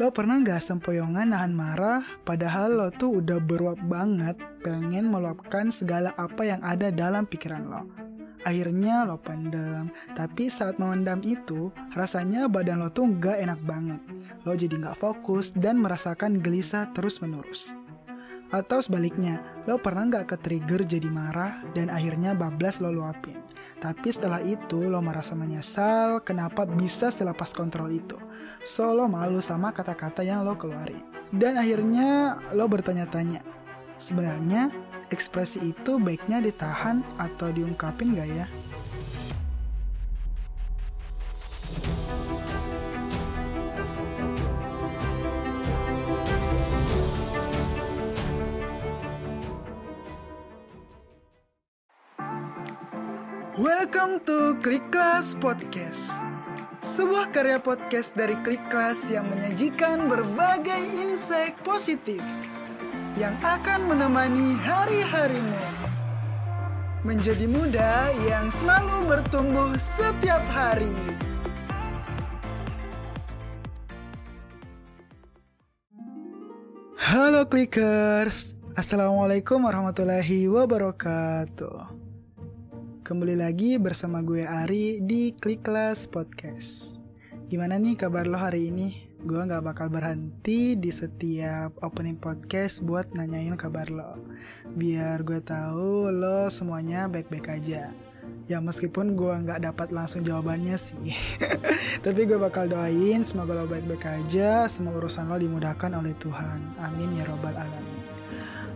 Lo pernah gak sempoyongan nahan marah padahal lo tuh udah beruap banget pengen meluapkan segala apa yang ada dalam pikiran lo. Akhirnya lo pendem, tapi saat memendam itu rasanya badan lo tuh gak enak banget. Lo jadi gak fokus dan merasakan gelisah terus menerus. Atau sebaliknya, lo pernah gak ke-trigger jadi marah dan akhirnya bablas lo luapin. Tapi setelah itu lo merasa menyesal kenapa bisa selepas kontrol itu. So lo malu sama kata-kata yang lo keluarin. Dan akhirnya lo bertanya-tanya, sebenarnya ekspresi itu baiknya ditahan atau diungkapin gak ya? Welcome to Klik Kelas Podcast. Sebuah karya podcast dari Klik Kelas yang menyajikan berbagai insight positif yang akan menemani hari-harimu. Menjadi muda yang selalu bertumbuh setiap hari. Halo Clickers, Assalamualaikum warahmatullahi wabarakatuh. Kembali lagi bersama gue Ari di Klik Kelas Podcast. Gimana nih kabar lo hari ini? Gue gak bakal berhenti di setiap opening podcast buat nanyain kabar lo. Biar gue tahu lo semuanya baik-baik aja. Ya meskipun gue nggak dapat langsung jawabannya sih. Tapi gue bakal doain semoga lo baik-baik aja, semua urusan lo dimudahkan oleh Tuhan. Amin ya robbal alamin.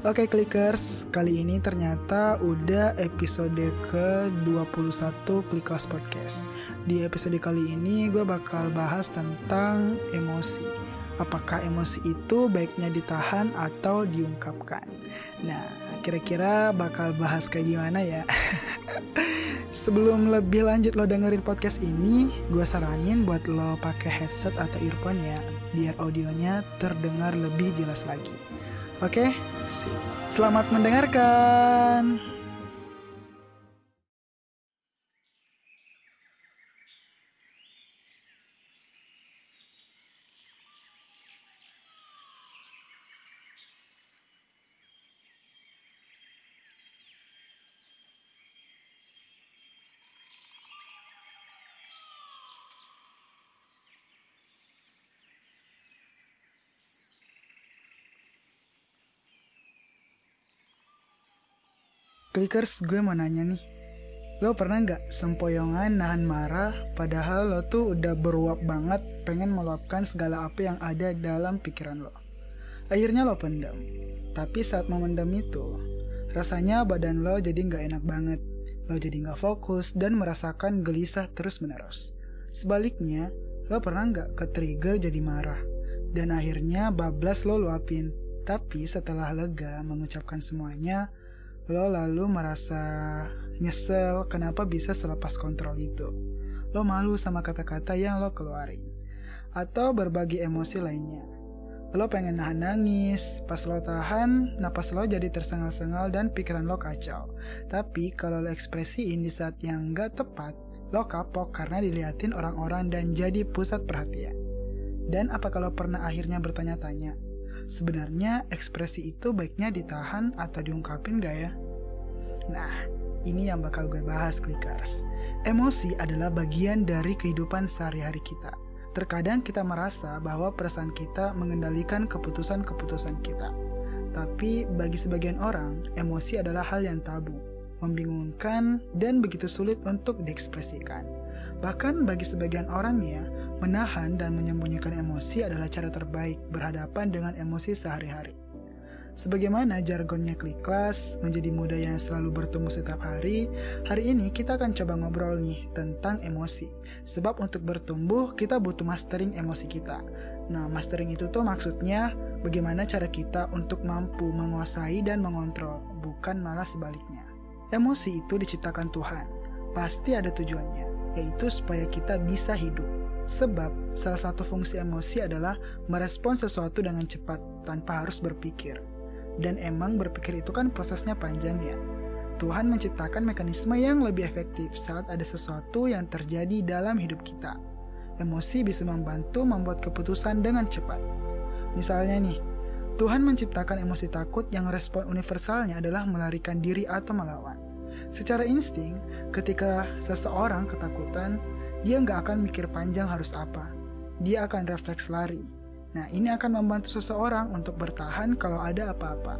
Oke Clickers, kali ini ternyata udah episode ke-21 Clickers Podcast. Di episode kali ini gue bakal bahas tentang emosi. Apakah emosi itu baiknya ditahan atau diungkapkan? Nah, kira-kira bakal bahas kayak gimana ya? Sebelum lebih lanjut lo dengerin podcast ini, gue saranin buat lo pakai headset atau earphone ya, biar audionya terdengar lebih jelas lagi. Oke. Selamat mendengarkan. Clickers gue mau nanya nih Lo pernah nggak sempoyongan nahan marah padahal lo tuh udah beruap banget pengen meluapkan segala apa yang ada dalam pikiran lo. Akhirnya lo pendam. Tapi saat memendam itu, rasanya badan lo jadi nggak enak banget. Lo jadi nggak fokus dan merasakan gelisah terus menerus. Sebaliknya, lo pernah nggak ke-trigger jadi marah. Dan akhirnya bablas lo luapin. Tapi setelah lega mengucapkan semuanya, Lo lalu merasa nyesel kenapa bisa selepas kontrol itu. Lo malu sama kata-kata yang lo keluarin. Atau berbagi emosi lainnya. Lo pengen nahan nangis, pas lo tahan, napas lo jadi tersengal-sengal dan pikiran lo kacau. Tapi kalau lo ekspresiin di saat yang gak tepat, lo kapok karena diliatin orang-orang dan jadi pusat perhatian. Dan apa kalau pernah akhirnya bertanya-tanya, sebenarnya ekspresi itu baiknya ditahan atau diungkapin gak ya? Nah, ini yang bakal gue bahas, Clickers. Emosi adalah bagian dari kehidupan sehari-hari kita. Terkadang kita merasa bahwa perasaan kita mengendalikan keputusan-keputusan kita. Tapi bagi sebagian orang, emosi adalah hal yang tabu, membingungkan, dan begitu sulit untuk diekspresikan. Bahkan bagi sebagian orangnya, menahan dan menyembunyikan emosi adalah cara terbaik berhadapan dengan emosi sehari-hari. Sebagaimana jargonnya klik kelas, menjadi muda yang selalu bertumbuh setiap hari, hari ini kita akan coba ngobrol nih tentang emosi. Sebab untuk bertumbuh, kita butuh mastering emosi kita. Nah, mastering itu tuh maksudnya bagaimana cara kita untuk mampu menguasai dan mengontrol, bukan malah sebaliknya. Emosi itu diciptakan Tuhan, pasti ada tujuannya, yaitu supaya kita bisa hidup. Sebab salah satu fungsi emosi adalah merespon sesuatu dengan cepat tanpa harus berpikir. Dan emang berpikir itu kan prosesnya panjang ya. Tuhan menciptakan mekanisme yang lebih efektif saat ada sesuatu yang terjadi dalam hidup kita. emosi bisa membantu membuat keputusan dengan cepat. Misalnya nih, Tuhan menciptakan emosi takut yang respon universalnya adalah melarikan diri atau melawan. Secara insting, ketika seseorang ketakutan, dia nggak akan mikir panjang harus apa. Dia akan refleks lari. Nah, ini akan membantu seseorang untuk bertahan kalau ada apa-apa.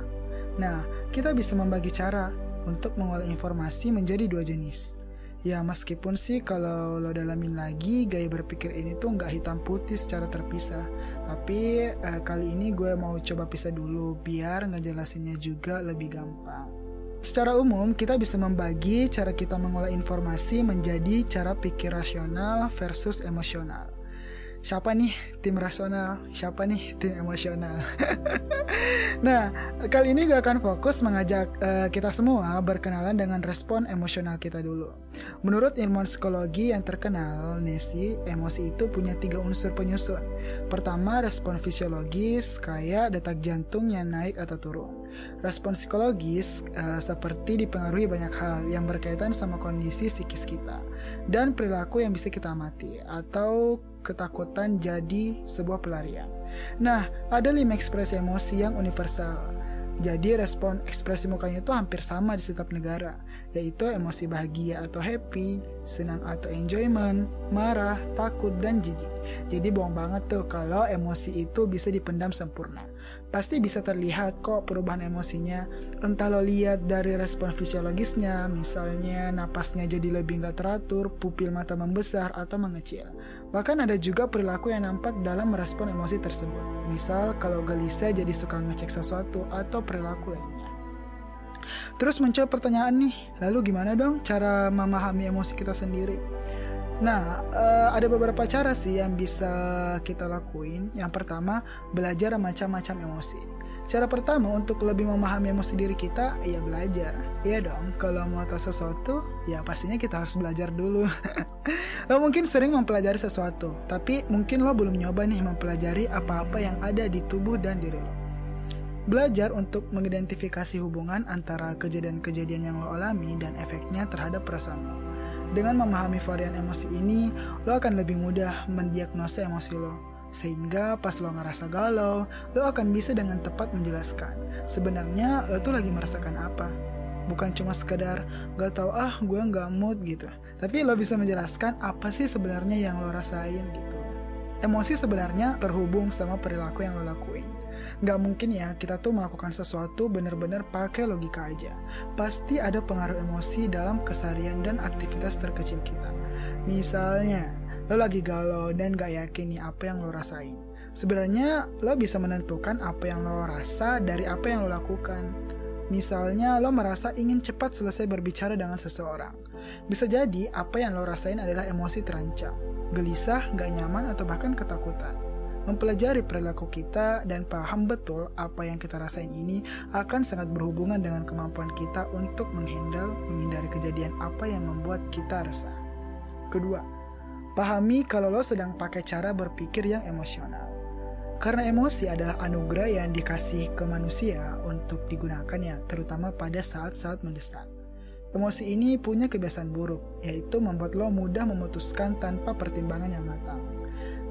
Nah, kita bisa membagi cara untuk mengolah informasi menjadi dua jenis. Ya meskipun sih kalau lo dalamin lagi gaya berpikir ini tuh nggak hitam putih secara terpisah Tapi eh, kali ini gue mau coba pisah dulu biar ngejelasinnya juga lebih gampang Secara umum kita bisa membagi cara kita mengolah informasi menjadi cara pikir rasional versus emosional siapa nih tim rasional, siapa nih tim emosional. nah, kali ini gue akan fokus mengajak uh, kita semua berkenalan dengan respon emosional kita dulu. Menurut ilmuwan psikologi yang terkenal, Nesi, emosi itu punya tiga unsur penyusun. Pertama, respon fisiologis, kayak detak jantung yang naik atau turun. Respon psikologis uh, seperti dipengaruhi banyak hal yang berkaitan sama kondisi psikis kita dan perilaku yang bisa kita amati atau ketakutan jadi sebuah pelarian. Nah, ada lima ekspresi emosi yang universal. Jadi respon ekspresi mukanya itu hampir sama di setiap negara, yaitu emosi bahagia atau happy, senang atau enjoyment, marah, takut, dan jijik. Jadi bohong banget tuh kalau emosi itu bisa dipendam sempurna pasti bisa terlihat kok perubahan emosinya. Entah lo lihat dari respon fisiologisnya, misalnya napasnya jadi lebih nggak teratur, pupil mata membesar atau mengecil. Bahkan ada juga perilaku yang nampak dalam merespon emosi tersebut. Misal kalau gelisah jadi suka ngecek sesuatu atau perilaku lainnya. Terus muncul pertanyaan nih, lalu gimana dong cara memahami emosi kita sendiri? Nah, uh, ada beberapa cara sih yang bisa kita lakuin. Yang pertama, belajar macam-macam emosi. Cara pertama untuk lebih memahami emosi diri kita, ya belajar. Iya dong, kalau mau tahu sesuatu, ya pastinya kita harus belajar dulu. lo mungkin sering mempelajari sesuatu, tapi mungkin lo belum nyoba nih mempelajari apa-apa yang ada di tubuh dan diri lo. Belajar untuk mengidentifikasi hubungan antara kejadian-kejadian yang lo alami dan efeknya terhadap perasaan lo. Dengan memahami varian emosi ini, lo akan lebih mudah mendiagnosa emosi lo. Sehingga pas lo ngerasa galau, lo akan bisa dengan tepat menjelaskan. Sebenarnya lo tuh lagi merasakan apa. Bukan cuma sekedar gak tau ah gue gak mood gitu. Tapi lo bisa menjelaskan apa sih sebenarnya yang lo rasain gitu. Emosi sebenarnya terhubung sama perilaku yang lo lakuin. Gak mungkin ya kita tuh melakukan sesuatu bener-bener pakai logika aja. Pasti ada pengaruh emosi dalam keseharian dan aktivitas terkecil kita. Misalnya, lo lagi galau dan gak yakin nih apa yang lo rasain. Sebenarnya lo bisa menentukan apa yang lo rasa dari apa yang lo lakukan. Misalnya lo merasa ingin cepat selesai berbicara dengan seseorang. Bisa jadi apa yang lo rasain adalah emosi terancam, gelisah, gak nyaman, atau bahkan ketakutan. Mempelajari perilaku kita dan paham betul apa yang kita rasain ini akan sangat berhubungan dengan kemampuan kita untuk menghandle, menghindari kejadian apa yang membuat kita resah. Kedua, pahami kalau lo sedang pakai cara berpikir yang emosional. Karena emosi adalah anugerah yang dikasih ke manusia untuk digunakannya, terutama pada saat-saat mendesak. Emosi ini punya kebiasaan buruk, yaitu membuat lo mudah memutuskan tanpa pertimbangan yang matang.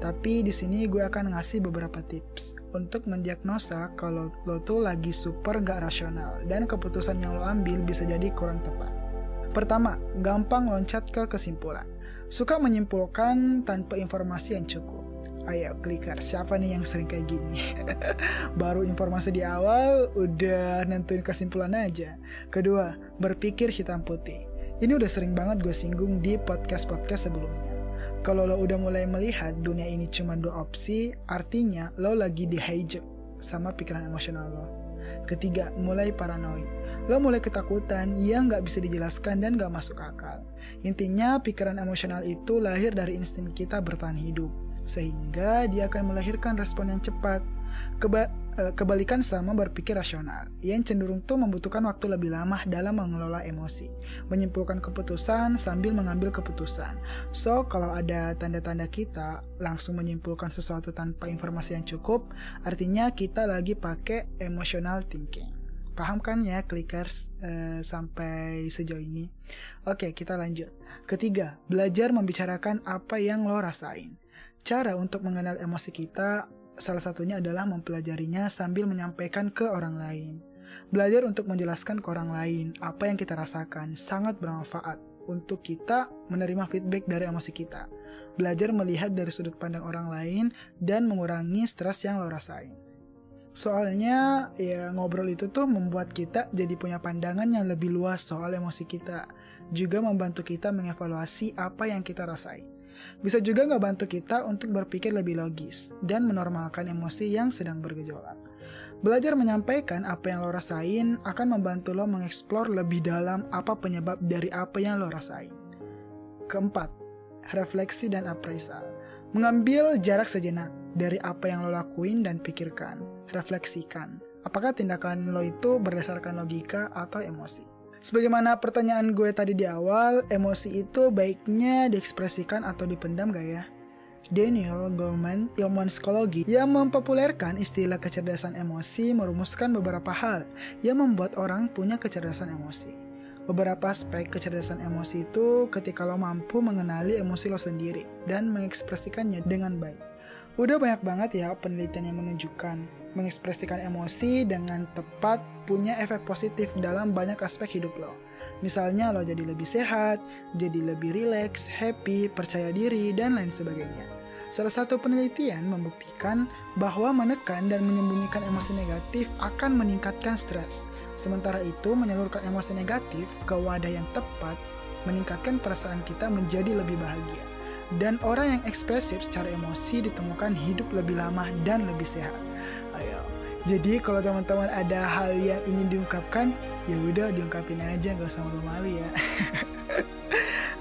Tapi di sini gue akan ngasih beberapa tips untuk mendiagnosa kalau lo tuh lagi super gak rasional dan keputusan yang lo ambil bisa jadi kurang tepat. Pertama, gampang loncat ke kesimpulan. Suka menyimpulkan tanpa informasi yang cukup. Ayo, kliker, siapa nih yang sering kayak gini? Baru informasi di awal, udah nentuin kesimpulan aja. Kedua, berpikir hitam putih. Ini udah sering banget gue singgung di podcast-podcast sebelumnya kalau lo udah mulai melihat dunia ini cuma dua opsi, artinya lo lagi di hijack sama pikiran emosional lo. Ketiga, mulai paranoid. Lo mulai ketakutan yang gak bisa dijelaskan dan gak masuk akal. Intinya, pikiran emosional itu lahir dari insting kita bertahan hidup. Sehingga dia akan melahirkan respon yang cepat. Keba kebalikan sama berpikir rasional, yang cenderung tuh membutuhkan waktu lebih lama dalam mengelola emosi, menyimpulkan keputusan sambil mengambil keputusan. So, kalau ada tanda-tanda kita langsung menyimpulkan sesuatu tanpa informasi yang cukup, artinya kita lagi pakai emotional thinking. Paham kan ya clickers uh, sampai sejauh ini? Oke, kita lanjut. Ketiga, belajar membicarakan apa yang lo rasain. Cara untuk mengenal emosi kita salah satunya adalah mempelajarinya sambil menyampaikan ke orang lain. Belajar untuk menjelaskan ke orang lain apa yang kita rasakan sangat bermanfaat untuk kita menerima feedback dari emosi kita. Belajar melihat dari sudut pandang orang lain dan mengurangi stres yang lo rasain. Soalnya ya ngobrol itu tuh membuat kita jadi punya pandangan yang lebih luas soal emosi kita. Juga membantu kita mengevaluasi apa yang kita rasain. Bisa juga ngebantu kita untuk berpikir lebih logis dan menormalkan emosi yang sedang bergejolak. Belajar menyampaikan apa yang lo rasain akan membantu lo mengeksplor lebih dalam apa penyebab dari apa yang lo rasain. Keempat, refleksi dan appraisal. Mengambil jarak sejenak dari apa yang lo lakuin dan pikirkan. Refleksikan. Apakah tindakan lo itu berdasarkan logika atau emosi? Sebagaimana pertanyaan gue tadi di awal, emosi itu baiknya diekspresikan atau dipendam gak ya? Daniel Goleman, ilmuwan psikologi yang mempopulerkan istilah kecerdasan emosi merumuskan beberapa hal yang membuat orang punya kecerdasan emosi. Beberapa aspek kecerdasan emosi itu ketika lo mampu mengenali emosi lo sendiri dan mengekspresikannya dengan baik. Udah banyak banget ya penelitian yang menunjukkan mengekspresikan emosi dengan tepat punya efek positif dalam banyak aspek hidup lo. Misalnya lo jadi lebih sehat, jadi lebih rileks, happy, percaya diri, dan lain sebagainya. Salah satu penelitian membuktikan bahwa menekan dan menyembunyikan emosi negatif akan meningkatkan stres. Sementara itu, menyalurkan emosi negatif ke wadah yang tepat meningkatkan perasaan kita menjadi lebih bahagia dan orang yang ekspresif secara emosi ditemukan hidup lebih lama dan lebih sehat. Ayo. Jadi kalau teman-teman ada hal yang ingin diungkapkan, ya udah diungkapin aja nggak usah malu-malu ya.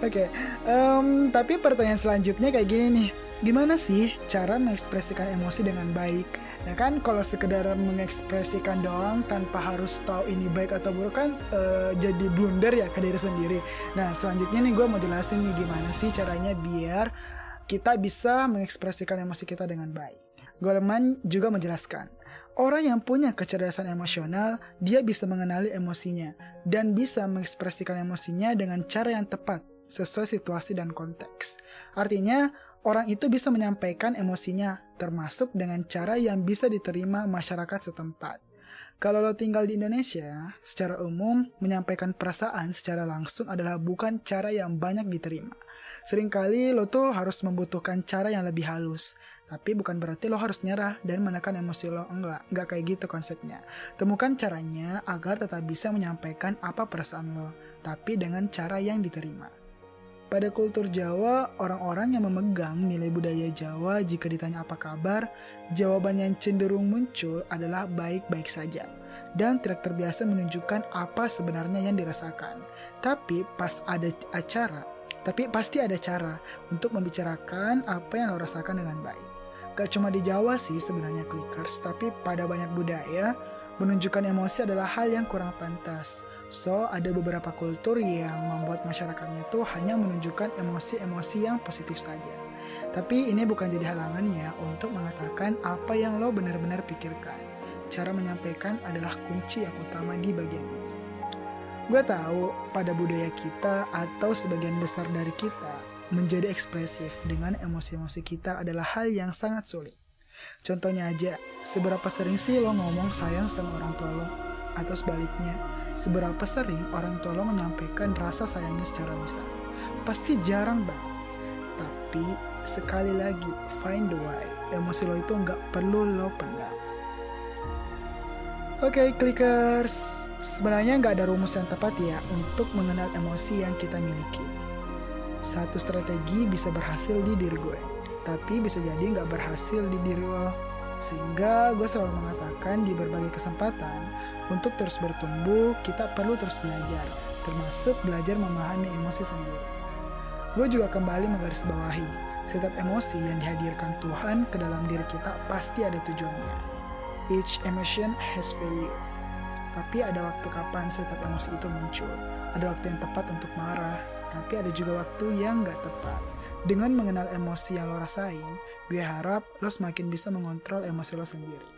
Oke, okay. um, tapi pertanyaan selanjutnya kayak gini nih gimana sih cara mengekspresikan emosi dengan baik? Nah kan kalau sekedar mengekspresikan doang tanpa harus tahu ini baik atau buruk kan uh, jadi blunder ya ke diri sendiri. Nah selanjutnya nih gue mau jelasin nih gimana sih caranya biar kita bisa mengekspresikan emosi kita dengan baik. Goleman juga menjelaskan, orang yang punya kecerdasan emosional, dia bisa mengenali emosinya dan bisa mengekspresikan emosinya dengan cara yang tepat sesuai situasi dan konteks. Artinya, orang itu bisa menyampaikan emosinya, termasuk dengan cara yang bisa diterima masyarakat setempat. Kalau lo tinggal di Indonesia, secara umum menyampaikan perasaan secara langsung adalah bukan cara yang banyak diterima. Seringkali lo tuh harus membutuhkan cara yang lebih halus, tapi bukan berarti lo harus nyerah dan menekan emosi lo. Enggak, enggak kayak gitu konsepnya. Temukan caranya agar tetap bisa menyampaikan apa perasaan lo, tapi dengan cara yang diterima. Pada kultur Jawa, orang-orang yang memegang nilai budaya Jawa jika ditanya apa kabar, jawaban yang cenderung muncul adalah baik-baik saja dan tidak terbiasa menunjukkan apa sebenarnya yang dirasakan. Tapi pas ada acara, tapi pasti ada cara untuk membicarakan apa yang lo rasakan dengan baik. Gak cuma di Jawa sih sebenarnya clickers, tapi pada banyak budaya, menunjukkan emosi adalah hal yang kurang pantas. So, ada beberapa kultur yang membuat masyarakatnya tuh hanya menunjukkan emosi-emosi yang positif saja. Tapi ini bukan jadi halangan ya untuk mengatakan apa yang lo benar-benar pikirkan. Cara menyampaikan adalah kunci yang utama di bagian ini. Gue tahu pada budaya kita atau sebagian besar dari kita menjadi ekspresif dengan emosi-emosi kita adalah hal yang sangat sulit. Contohnya aja, seberapa sering sih lo ngomong sayang sama orang tua lo? Atau sebaliknya, Seberapa sering orang tua lo menyampaikan rasa sayangnya secara lisan? Pasti jarang banget. Tapi sekali lagi, find the why. Emosi lo itu nggak perlu lo pendam. Oke, okay, clickers. Sebenarnya nggak ada rumus yang tepat ya untuk mengenal emosi yang kita miliki. Satu strategi bisa berhasil di diri gue, tapi bisa jadi nggak berhasil di diri lo. Sehingga gue selalu mengatakan di berbagai kesempatan, untuk terus bertumbuh, kita perlu terus belajar, termasuk belajar memahami emosi sendiri. Gue juga kembali menggarisbawahi, setiap emosi yang dihadirkan Tuhan ke dalam diri kita pasti ada tujuannya. Each emotion has value. Tapi ada waktu kapan setiap emosi itu muncul. Ada waktu yang tepat untuk marah, tapi ada juga waktu yang gak tepat. Dengan mengenal emosi yang lo rasain, gue harap lo semakin bisa mengontrol emosi lo sendiri.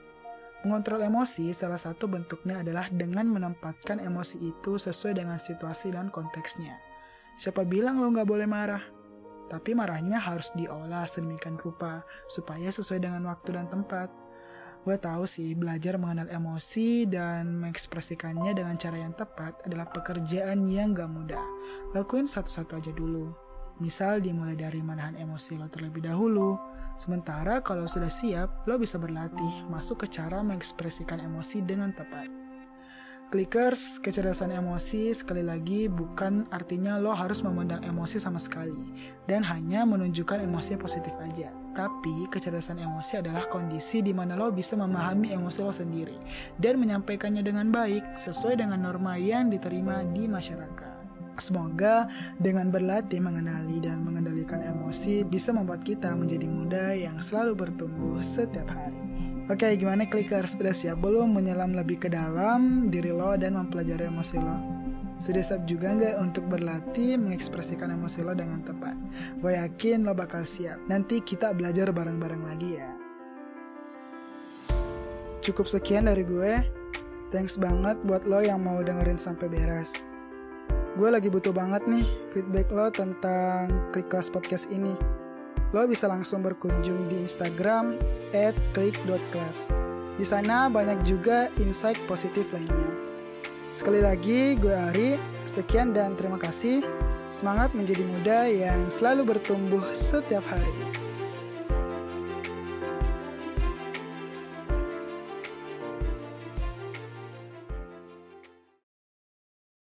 Mengontrol emosi salah satu bentuknya adalah dengan menempatkan emosi itu sesuai dengan situasi dan konteksnya. Siapa bilang lo nggak boleh marah? tapi marahnya harus diolah sedemikian rupa supaya sesuai dengan waktu dan tempat. Gue tahu sih, belajar mengenal emosi dan mengekspresikannya dengan cara yang tepat adalah pekerjaan yang gak mudah. Lakuin satu-satu aja dulu. Misal dimulai dari menahan emosi lo terlebih dahulu. Sementara kalau sudah siap, lo bisa berlatih masuk ke cara mengekspresikan emosi dengan tepat. Clickers, kecerdasan emosi sekali lagi bukan artinya lo harus memandang emosi sama sekali dan hanya menunjukkan emosi positif aja. Tapi kecerdasan emosi adalah kondisi di mana lo bisa memahami emosi lo sendiri dan menyampaikannya dengan baik sesuai dengan norma yang diterima di masyarakat. Semoga dengan berlatih mengenali dan mengendalikan emosi bisa membuat kita menjadi muda yang selalu bertumbuh setiap hari. Oke, gimana clickers? Sudah siap belum menyelam lebih ke dalam diri lo dan mempelajari emosi lo? Sudah siap juga nggak untuk berlatih mengekspresikan emosi lo dengan tepat? Gue yakin lo bakal siap. Nanti kita belajar bareng-bareng lagi ya. Cukup sekian dari gue. Thanks banget buat lo yang mau dengerin sampai beres. Gue lagi butuh banget nih feedback lo tentang Klik Kelas Podcast ini lo bisa langsung berkunjung di Instagram at klik.class. Di sana banyak juga insight positif lainnya. Sekali lagi, gue Ari. Sekian dan terima kasih. Semangat menjadi muda yang selalu bertumbuh setiap hari.